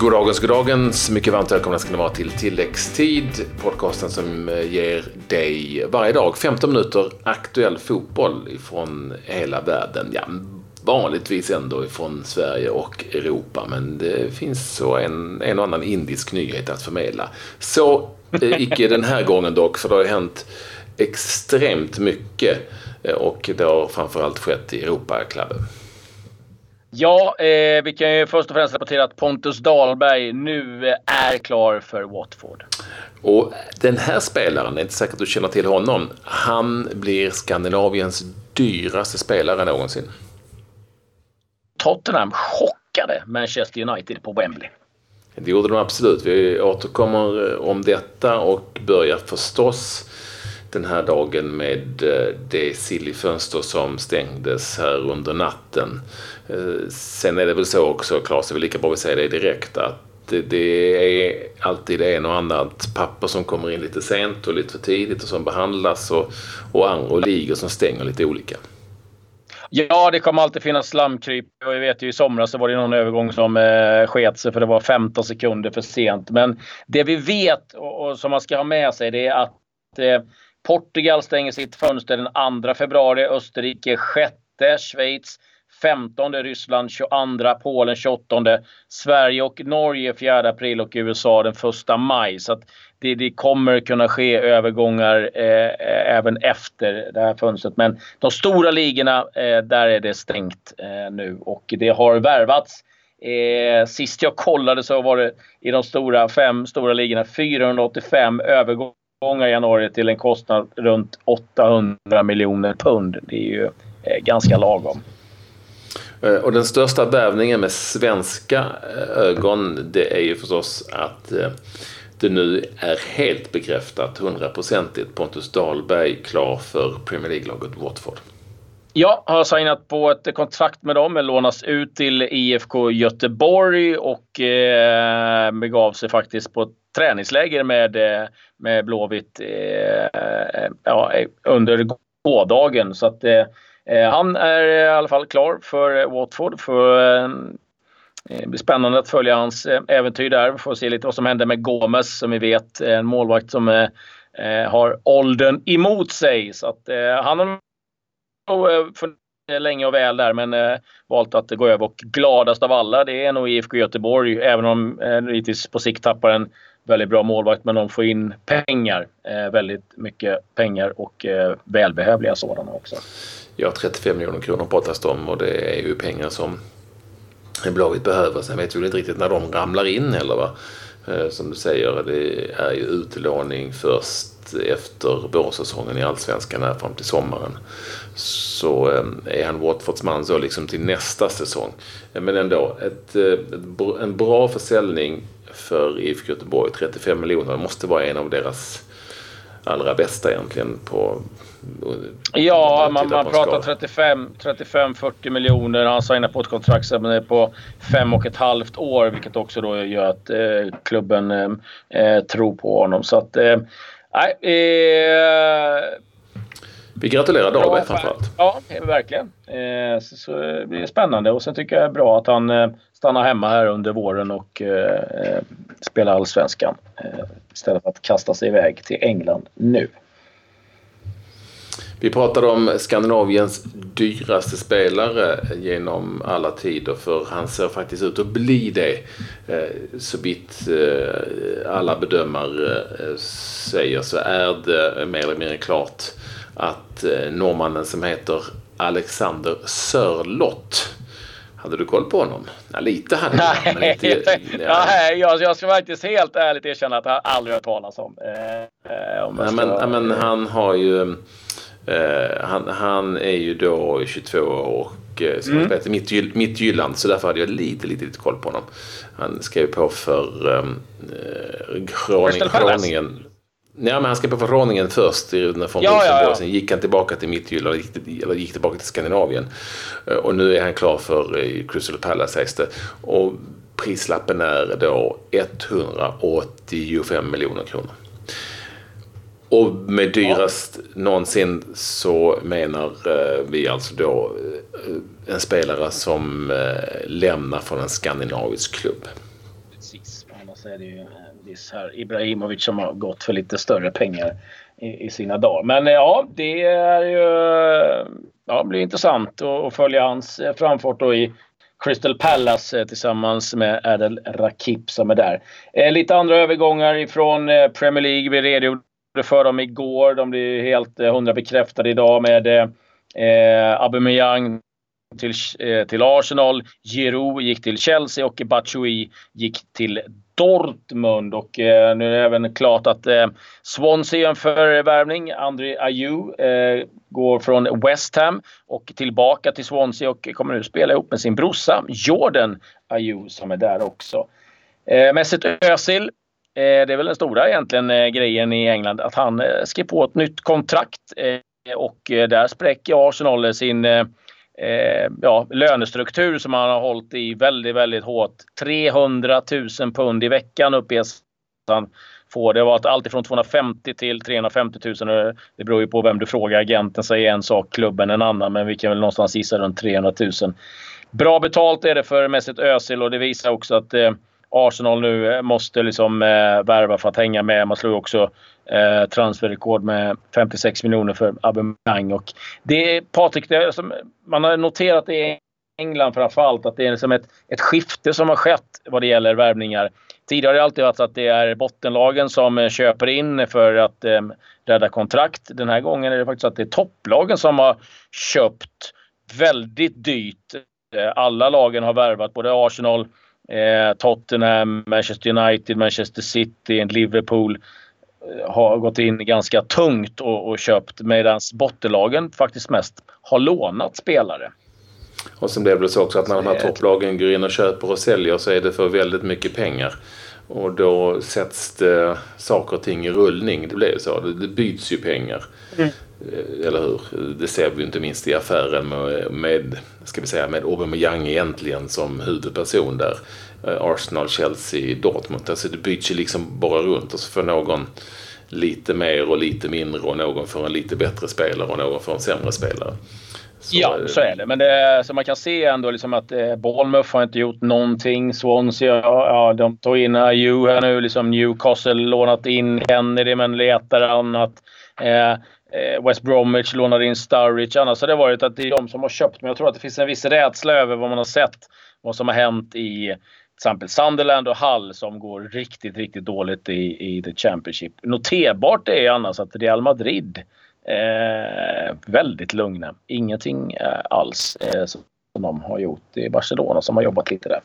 Goddagens, goddagens. Mycket varmt välkomna ska ni vara till Tilläggstid. Podcasten som eh, ger dig varje dag 15 minuter aktuell fotboll ifrån hela världen. Ja, vanligtvis ändå ifrån Sverige och Europa, men det finns så en, en och annan indisk nyhet att förmedla. Så eh, icke den här gången dock, för det har hänt extremt mycket eh, och det har framförallt skett i Europaklubben. Ja, eh, vi kan ju först och främst rapportera att Pontus Dahlberg nu är klar för Watford. Och den här spelaren, det är inte säkert att du känner till honom, han blir Skandinaviens dyraste spelare någonsin. Tottenham chockade Manchester United på Wembley. Det gjorde de absolut. Vi återkommer om detta och börjar förstås den här dagen med eh, det sillifönster som stängdes här under natten. Eh, sen är det väl så också, Claes, det är väl lika bra att säger det direkt, att det, är alltid en och annat papper som kommer in lite sent och lite för tidigt och som behandlas och, och, och ligor som stänger lite olika. Ja, det kommer alltid finnas slamkryp. Och jag vet ju i somras så var det någon övergång som eh, sket sig för det var 15 sekunder för sent. Men det vi vet och, och som man ska ha med sig det är att eh, Portugal stänger sitt fönster den 2 februari, Österrike 6, Schweiz 15, Ryssland 22, Polen 28, Sverige och Norge 4 april och USA den 1 maj. Så det, det, kommer kunna ske övergångar eh, även efter det här fönstret. Men de stora ligorna, eh, där är det stängt eh, nu och det har värvats Eh, sist jag kollade så var det i de stora fem stora ligorna 485 övergångar gånger i januari till en kostnad runt 800 miljoner pund. Det är ju eh, ganska lagom. Eh, och den största värvningen med svenska eh, ögon det är ju förstås att det nu är helt bekräftat hundraprocentigt Pontus Dahlberg klar för Premier League-laget Watford. Ja, har signat på ett kontrakt med dem, lånas ut till IFK Göteborg och eh, begav sig faktiskt på ett träningsläger med, eh, med Blåvitt eh, ja, under gårdagen. Så att eh, eh, han är i alla fall klar för Watford. För, eh, det blir spännande att följa hans eh, äventyr där. Vi får se lite vad som händer med Gomes som vi vet är en målvakt som eh, har åldern emot sig. Så att eh, han har Eh, länge och väl där men eh, valt att gå över och gladast av alla det är nog IFK Göteborg även om eh, på sikt tappar en väldigt bra målvakt men de får in pengar. Eh, väldigt mycket pengar och eh, välbehövliga sådana också. Ja, 35 miljoner kronor pratas det om och det är ju pengar som Blåvitt behöver. Sen vet vi inte riktigt när de ramlar in heller. Va? Eh, som du säger, det är ju utlåning först efter vårsäsongen i Allsvenskan här fram till sommaren. Så eh, är han Watfords man så liksom till nästa säsong. Men ändå, ett, ett, en bra försäljning för IFK Göteborg. 35 miljoner. Det måste vara en av deras allra bästa egentligen på Ja, man, man pratar 35-40 miljoner. Han signar på ett kontrakt som är på fem och ett halvt år vilket också då gör att eh, klubben eh, eh tror på honom. Så att, eh, eh, vi gratulerar Dahlberg framförallt. Ja, verkligen. Eh, så, så det blir spännande och sen tycker jag det är bra att han eh, stannar hemma här under våren och eh, spelar allsvenskan istället för att kasta sig iväg till England nu. Vi pratade om Skandinaviens dyraste spelare genom alla tider för han ser faktiskt ut att bli det. Så vitt alla bedömare säger så är det mer eller mindre klart att norrmannen som heter Alexander Sörlott hade du koll på honom? Ja, lite hade jag. Men inte, ja. Nej, jag, jag ska faktiskt helt ärligt erkänna att jag aldrig hört talas om. Eh, om ja, men, ja, men han har ju... Eh, han, han är ju då 22 år och eh, ska mm. spela mitt, mitt Jylland. Så därför hade jag lite, lite, lite koll på honom. Han skrev på för eh, Groningen. Ja, men han skrev på förordningen först från ja, Rosenborg. Ja, ja. Sen gick han tillbaka till Midtjylland, eller gick tillbaka till Skandinavien. Eh, och nu är han klar för eh, Crystal Palace sägs det. Och prislappen är då 185 miljoner kronor. Och med dyrast ja. någonsin så menar eh, vi alltså då en spelare som lämnar från en skandinavisk klubb så är det ju kändis här Ibrahimovic som har gått för lite större pengar i, i sina dagar. Men eh, ja, det är ju... Ja, blir intressant att följa hans eh, framfart då i Crystal Palace eh, tillsammans med Adel Rakip som är där. Lite andra övergångar ifrån Premier League. Vi redogjorde för dem igår. De blir helt hundra bekräftade idag med eh, Aubameyang till, eh, till Arsenal. Giroud gick till Chelsea och Batshuayi gick till Dortmund. Och eh, nu är det även klart att eh, Swansea en förvärvning. André Ayew eh, går från West Ham och tillbaka till Swansea och kommer nu spela ihop med sin brorsa Jordan Ayew som är där också. Eh, Mesut Özil eh, det är väl den stora egentligen eh, grejen i England att han eh, skrev på ett nytt kontrakt eh, och eh, där spräcker Arsenal sin eh, ja, lönestruktur som han har hållit i väldigt, väldigt hårt. 300 000 pund i veckan uppges han få. Det har varit allt från 250 till 350 000. Eh, det beror ju på vem du frågar. Agenten säger en sak, klubben en annan. Men vi kan väl någonstans gissa runt 300 000. Bra betalt är det för Mesut Özil och det visar också att eh, Arsenal nu eh, måste liksom eh, värva för att hänga med. Man slog också eh, transferrekord med 56 miljoner för Aubameyang. Och det är, Patrik, det är som, man har noterat det i England framförallt att det är liksom ett, ett skifte som har skett vad det gäller värvningar. Tidigare har det alltid varit så att det är bottenlagen som eh, köper in för att eh, rädda kontrakt. Den här gången är det faktiskt så att det är topplagen som har köpt väldigt dyrt. Eh, alla lagen har värvat, både Arsenal, eh, Tottenham, Manchester United, Manchester City, Liverpool. Eh, har gått in ganska tungt och, och köpt medan bottenlagen faktiskt mest har lånat spelare. Och sen blev det så också att när de här topplagen går in och köper och säljer så är det för väldigt mycket pengar. Och då sätts det saker och ting i rullning. Det blir så. Det, byts ju pengar. Mm. Eh, eller hur? Det ser vi inte minst i affären med, med ska vi säga, med Aubameyang egentligen som huvudperson där. Eh, Arsenal, Chelsea, Dortmund. Alltså det byts ju liksom bara runt och så får någon lite mer och lite mindre och någon får en lite bättre spelare och någon får en sämre spelare. Så, ja, så är det. Men det, så man kan se ändå liksom att eh, Bournemouth har inte gjort någonting. Swansea, ja, ja de tog in Ayew här nu. Liksom Newcastle lånat in Kennedy men letar annat. Eh, eh, Eh, West Bromwich lånade in Sturridge. Annars har det varit att det är de som har köpt. Men jag tror att det finns en viss rädsla över vad man har sett. Vad som har hänt i exempel Sunderland och Hull som går riktigt, riktigt dåligt i, i The Championship. Noterbart är annars att Real Madrid eh, väldigt lugna. Ingenting eh, alls eh, som de har gjort. Det är Barcelona som har jobbat lite där.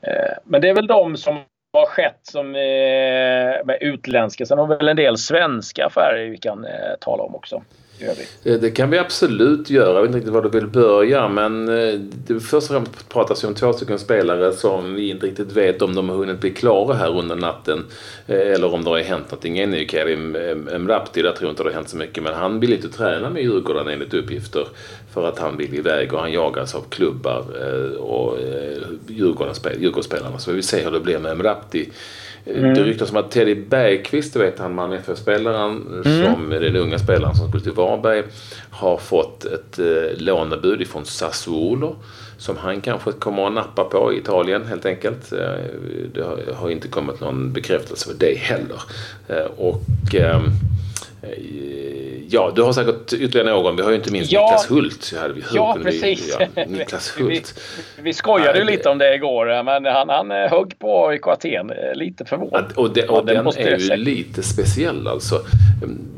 Eh, men det är väl de som har skett som, eh, med utländska. Sen har vi väl en del svenska affärer vi kan eh, tala om också. Eh, det kan vi absolut göra. Jag vet inte riktigt var du vill börja. Men eh, det först och främst pratas ju om två stycken spelare som vi inte riktigt vet om de har hunnit bli klara här under natten. Eh, eller om det har hänt någonting En är ju Kevin Mrapti, där tror jag inte det har hänt så mycket. Men han vill inte träna med Djurgården enligt uppgifter. För att han vill iväg och han jagas av klubbar och Djurgårdsspelarna. Så vi vill se hur det blir med Mrapti Mm. Det ryktas om att Teddy Bergqvist, du vet han Malmö FF-spelaren mm. som är den unga spelaren som skulle till Varberg, har fått ett eh, lånebud ifrån Sassuolo som han kanske kommer att nappa på i Italien helt enkelt. Eh, det har, inte kommit någon bekräftelse för det heller. Eh, och ehm, Eh, ja, du har säkert ytterligare någon. Vi har ju inte minst ja, Niklas Hult. Ja, vi, ja precis. Vi, ja, Niklas Hult. vi, vi skojade ju lite om det igår, men han, han eh, högg på AIK Aten. Eh, lite förvånad. Och, det, och den är ju lite speciell alltså.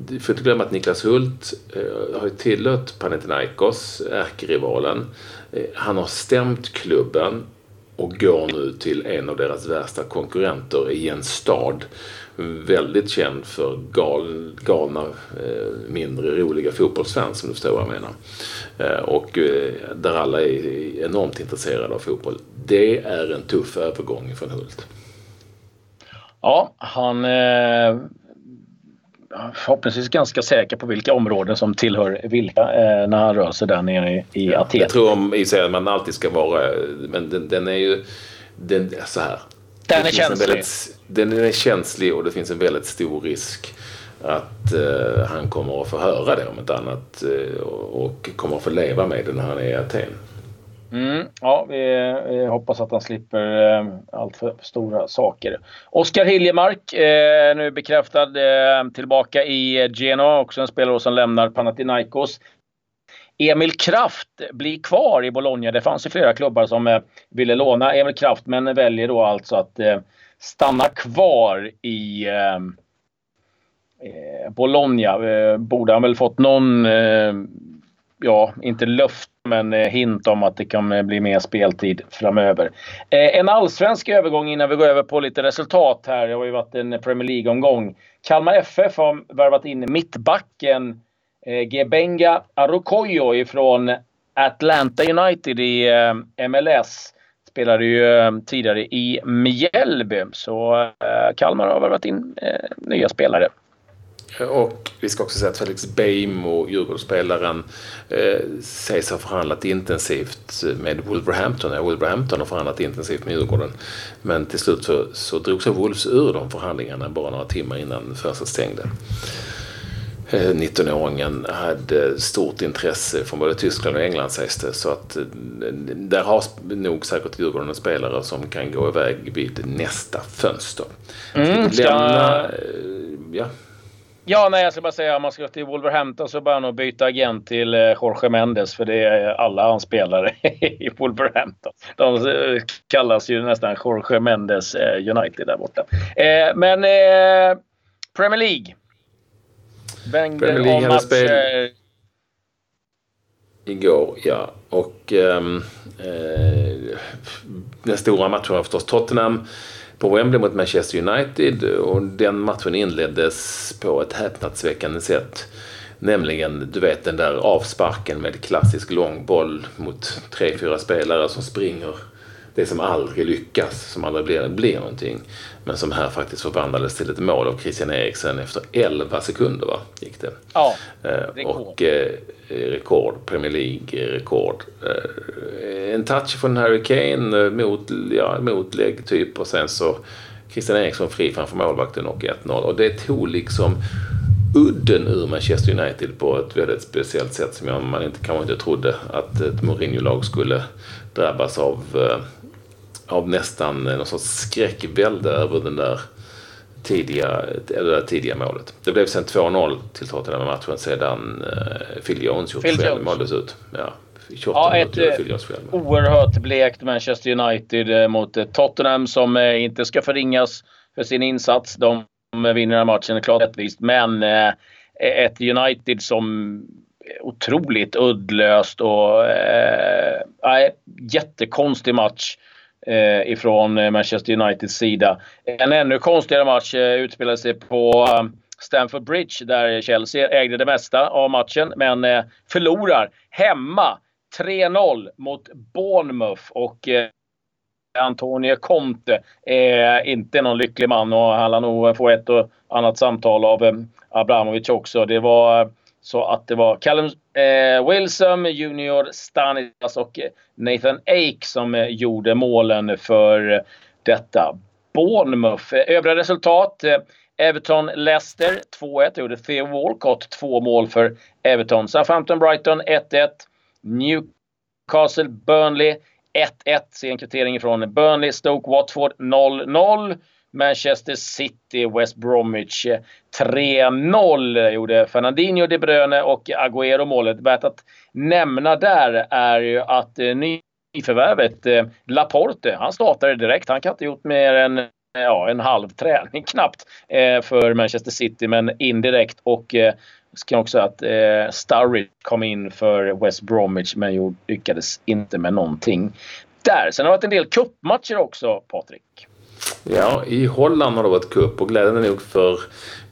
Du får inte glömma att Niklas Hult har ju tillhört Panathinaikos, ärkerivalen. Han har stämt klubben och går nu till en av deras värsta konkurrenter i en stad väldigt känd för gal, galna, eh, mindre roliga fotbollsfans, om du förstår vad jag menar. Eh, och eh, där alla är enormt intresserade av fotboll. Det är en tuff övergång från Hult. Ja, han eh, förhoppningsvis ganska säker på vilka områden som tillhör vilka eh, när han rör sig där nere i, i Aten. Jag tror om Israel man alltid ska vara, men den, den är ju den, så här. Den är känslig. Väldigt, den är känslig och det finns en väldigt stor risk att uh, han kommer att få höra det om ett annat uh, och kommer att få leva med det när han är i Aten. Mm, ja, vi, vi, hoppas att han slipper eh, allt för stora saker. Oskar Hiljemark, eh, nu bekräftad eh, tillbaka i Genoa. Också en spelare som lämnar Panathinaikos. Emil Kraft blir kvar i Bologna. Det fanns ju flera klubbar som eh, ville låna Emil Kraft men väljer då alltså att eh, stanna kvar i eh, Bologna. borde han väl fått någon ja, inte luft men hint om att det kan bli mer speltid framöver. En allsvensk övergång innan vi går över på lite resultat här. Det har ju varit en Premier League-omgång. Kalmar FF har värvat in mittbacken Eh, Gebenga Arokoyo ifrån Atlanta United i eh, MLS. Spelade ju eh, tidigare i Mjällby. Så Kalmar har värvat in nya spelare. Och vi ska också säga att Felix Beijmo, Djurgårdsspelaren, eh, sägs ha förhandlat intensivt med Wolverhampton. Ja, Wolverhampton har förhandlat intensivt med Djurgården. Men till slut så, så drog sig Wolves ur de förhandlingarna bara några timmar innan fönstret stängde. 19-åringen eh, hade stort intresse från både Tyskland och England sägs det. Så att eh, där har nog säkert Djurgården en spelare som kan gå iväg vid nästa fönster. Mm, ska... Lämna, eh, ja. Ja, nej, jag ska bara säga om man ska till Wolverhampton så bör nog byta agent till Jorge Mendes för det är alla hans spelare i Wolverhampton. De kallas ju nästan Jorge Mendes United där borta. Men Premier League. Wenger Premier League hade spel igår, ja. Och um, eh, den stora matchen var förstås Tottenham på Wembley mot Manchester United och den matchen inleddes på ett häpnadsväckande sätt. Nämligen, du vet den där avsparken med klassisk lång boll mot tre, fyra spelare som springer. Det som aldrig lyckas, som aldrig blir, blir någonting. Men som här faktiskt förvandlades till ett mål av Christian Eriksen efter 11 sekunder va? gick det. Ja, eh, rekord. Och eh, rekord, Premier League-rekord. Eh, en touch från Harry Kane eh, mot, ja, motlägg typ och sen så Christian Eriksson fri framför målvakten och 1-0. Och det tog liksom udden ur Manchester United på ett väldigt speciellt sätt som man inte, kanske inte trodde att ett Mourinho-lag skulle drabbas av eh, av nästan någon sorts skräckvälde över den där tidiga, det tidiga målet. Det blev sen 2-0 till Tottenham matchen sedan uh, Phil Jones gjort självmål dessutom. Ja, ja, ett eh, oerhört blekt Manchester United eh, mot Tottenham som inte ska förringas för sin insats. De vinner den här matchen klart rättvist. Men ett United som otroligt uddlöst och eh, jättekonstig match eh, ifrån eh, Manchester Uniteds sida. En ännu konstigare match eh, utspelade sig på eh, Stamford Bridge där Chelsea ägde det mesta av matchen men eh, förlorar hemma 3-0 mot Bournemouth. Och eh, Antonio Conte är inte någon lycklig man och han lär nog få ett och annat samtal av eh, Abramovic också. Det var så att det var Callum eh, Wilson, Junior Stanislas och eh, Nathan Ake som eh, gjorde målen för eh, detta. Bournemouth. Övriga resultat. Everton-Leicester 2-1. Gjorde Theo Walcott två mål för Everton. Southampton-Brighton 1-1. Newcastle-Burnley 1-1. Se en kvittering från Burnley. Stoke-Watford 0-0. Manchester City, West Bromwich eh, 3-0 gjorde Fernandinho, De Bruyne och Agüero målet. Värt att nämna där är ju att eh, nyförvärvet eh, Laporte, han startade direkt. Han kan inte gjort mer än ja, en halv träning knappt för Manchester City, men indirekt. Och eh, ska också säga att eh, Sturridge kom in för West Bromwich men lyckades inte med någonting där. Sen har det varit en del cupmatcher också, Patrik. Ja, i Holland har det varit cup och glädjande nog för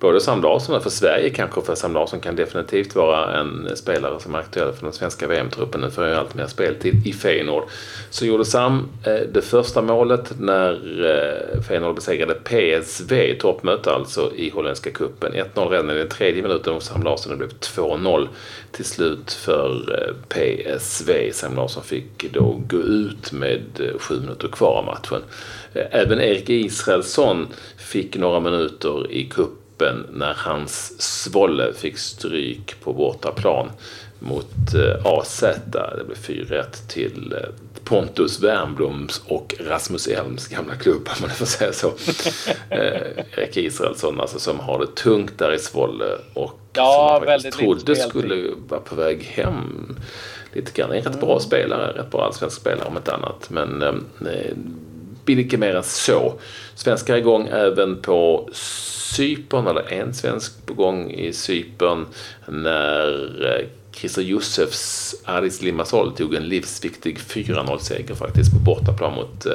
både Sam Larsson och för Sverige kanske. För Sam Larsson kan definitivt vara en spelare som är aktuell för den svenska VM-truppen. Nu får jag allt mer speltid i Feyenoord. Så gjorde Sam eh, det första målet när eh, Feyenoord besegrade PSV toppmöte alltså i holländska cupen. 1-0 redan i den tredje minuten och Sam Larsson. Det blev 2-0 till slut för eh, PSV. Sam Larsson fick då gå ut med sju minuter kvar av matchen. Även Erik Israelsson fick några minuter i kuppen när hans Svolle fick stryk på bortaplan mot AZ. Det blev 4-1 till Pontus Wernbloms och Rasmus Elms gamla klubb, om man får säga så. eh, Erik Israelsson, alltså, som har det tungt där i Svolle och ja, som faktiskt trodde skulle vara på väg hem lite grann. En rätt bra spelare, rätt bra allsvensk spelare om inte annat. Men eh, mycket mer än så. Svenskar är igång även på Cypern, eller en svensk på gång i Cypern när eh, Christer Josefs Aris Limassol tog en livsviktig 4-0-seger faktiskt på bortaplan mot eh,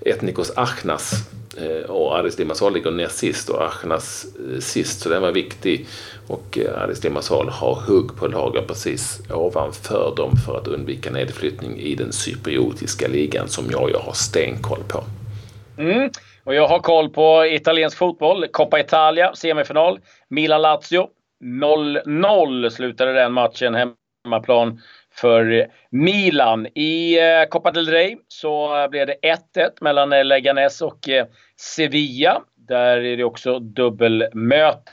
Etnikos Achnas. Eh, och Aris Limassol ligger näst sist och Achnas eh, sist, så den var viktig. Och eh, Aris Limassol har hugg på lager precis ovanför dem för att undvika nedflyttning i den cypriotiska ligan som jag, jag har stenkoll på. Mm. Och jag har koll på italiensk fotboll. Coppa Italia, semifinal. Milan-Lazio. 0-0 slutade den matchen hemmaplan för Milan. I eh, Copa del Rey så blev det 1-1 mellan eh, Leganes och eh, Sevilla. Där är det också dubbelmöte.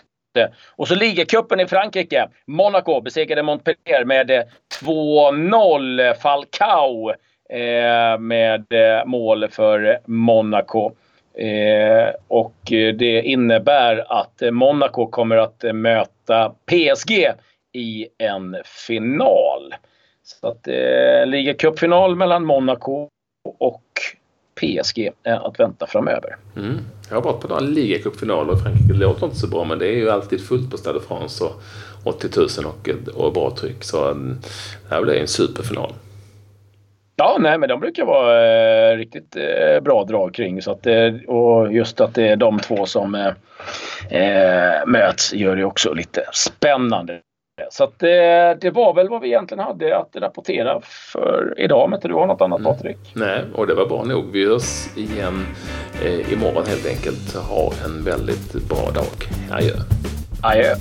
Och så ligacupen i Frankrike. Monaco besegrade Montpellier med 2-0. Falcao eh, med mål för Monaco. Eh, och det innebär att Monaco kommer att möta PSG i en final. Så att eh, ligacupfinal mellan Monaco och PSG är att vänta framöver. Mm. Jag har varit på några ligacupfinaler i Frankrike. Det låter inte så bra men det är ju alltid fullt på Stade France och 80 000 och, och bra tryck. Så mm, det här blir en superfinal. Ja, nej, men de brukar vara eh, riktigt eh, bra drag kring. Så att, eh, och just att det är de två som eh, eh, möts gör det också lite spännande. Så att, eh, det var väl vad vi egentligen hade att rapportera för idag. Om inte du har något annat mm. Patrik? Nej, och det var bra nog. Vi hörs igen eh, imorgon helt enkelt. Ha en väldigt bra dag. Adjö. Adjö.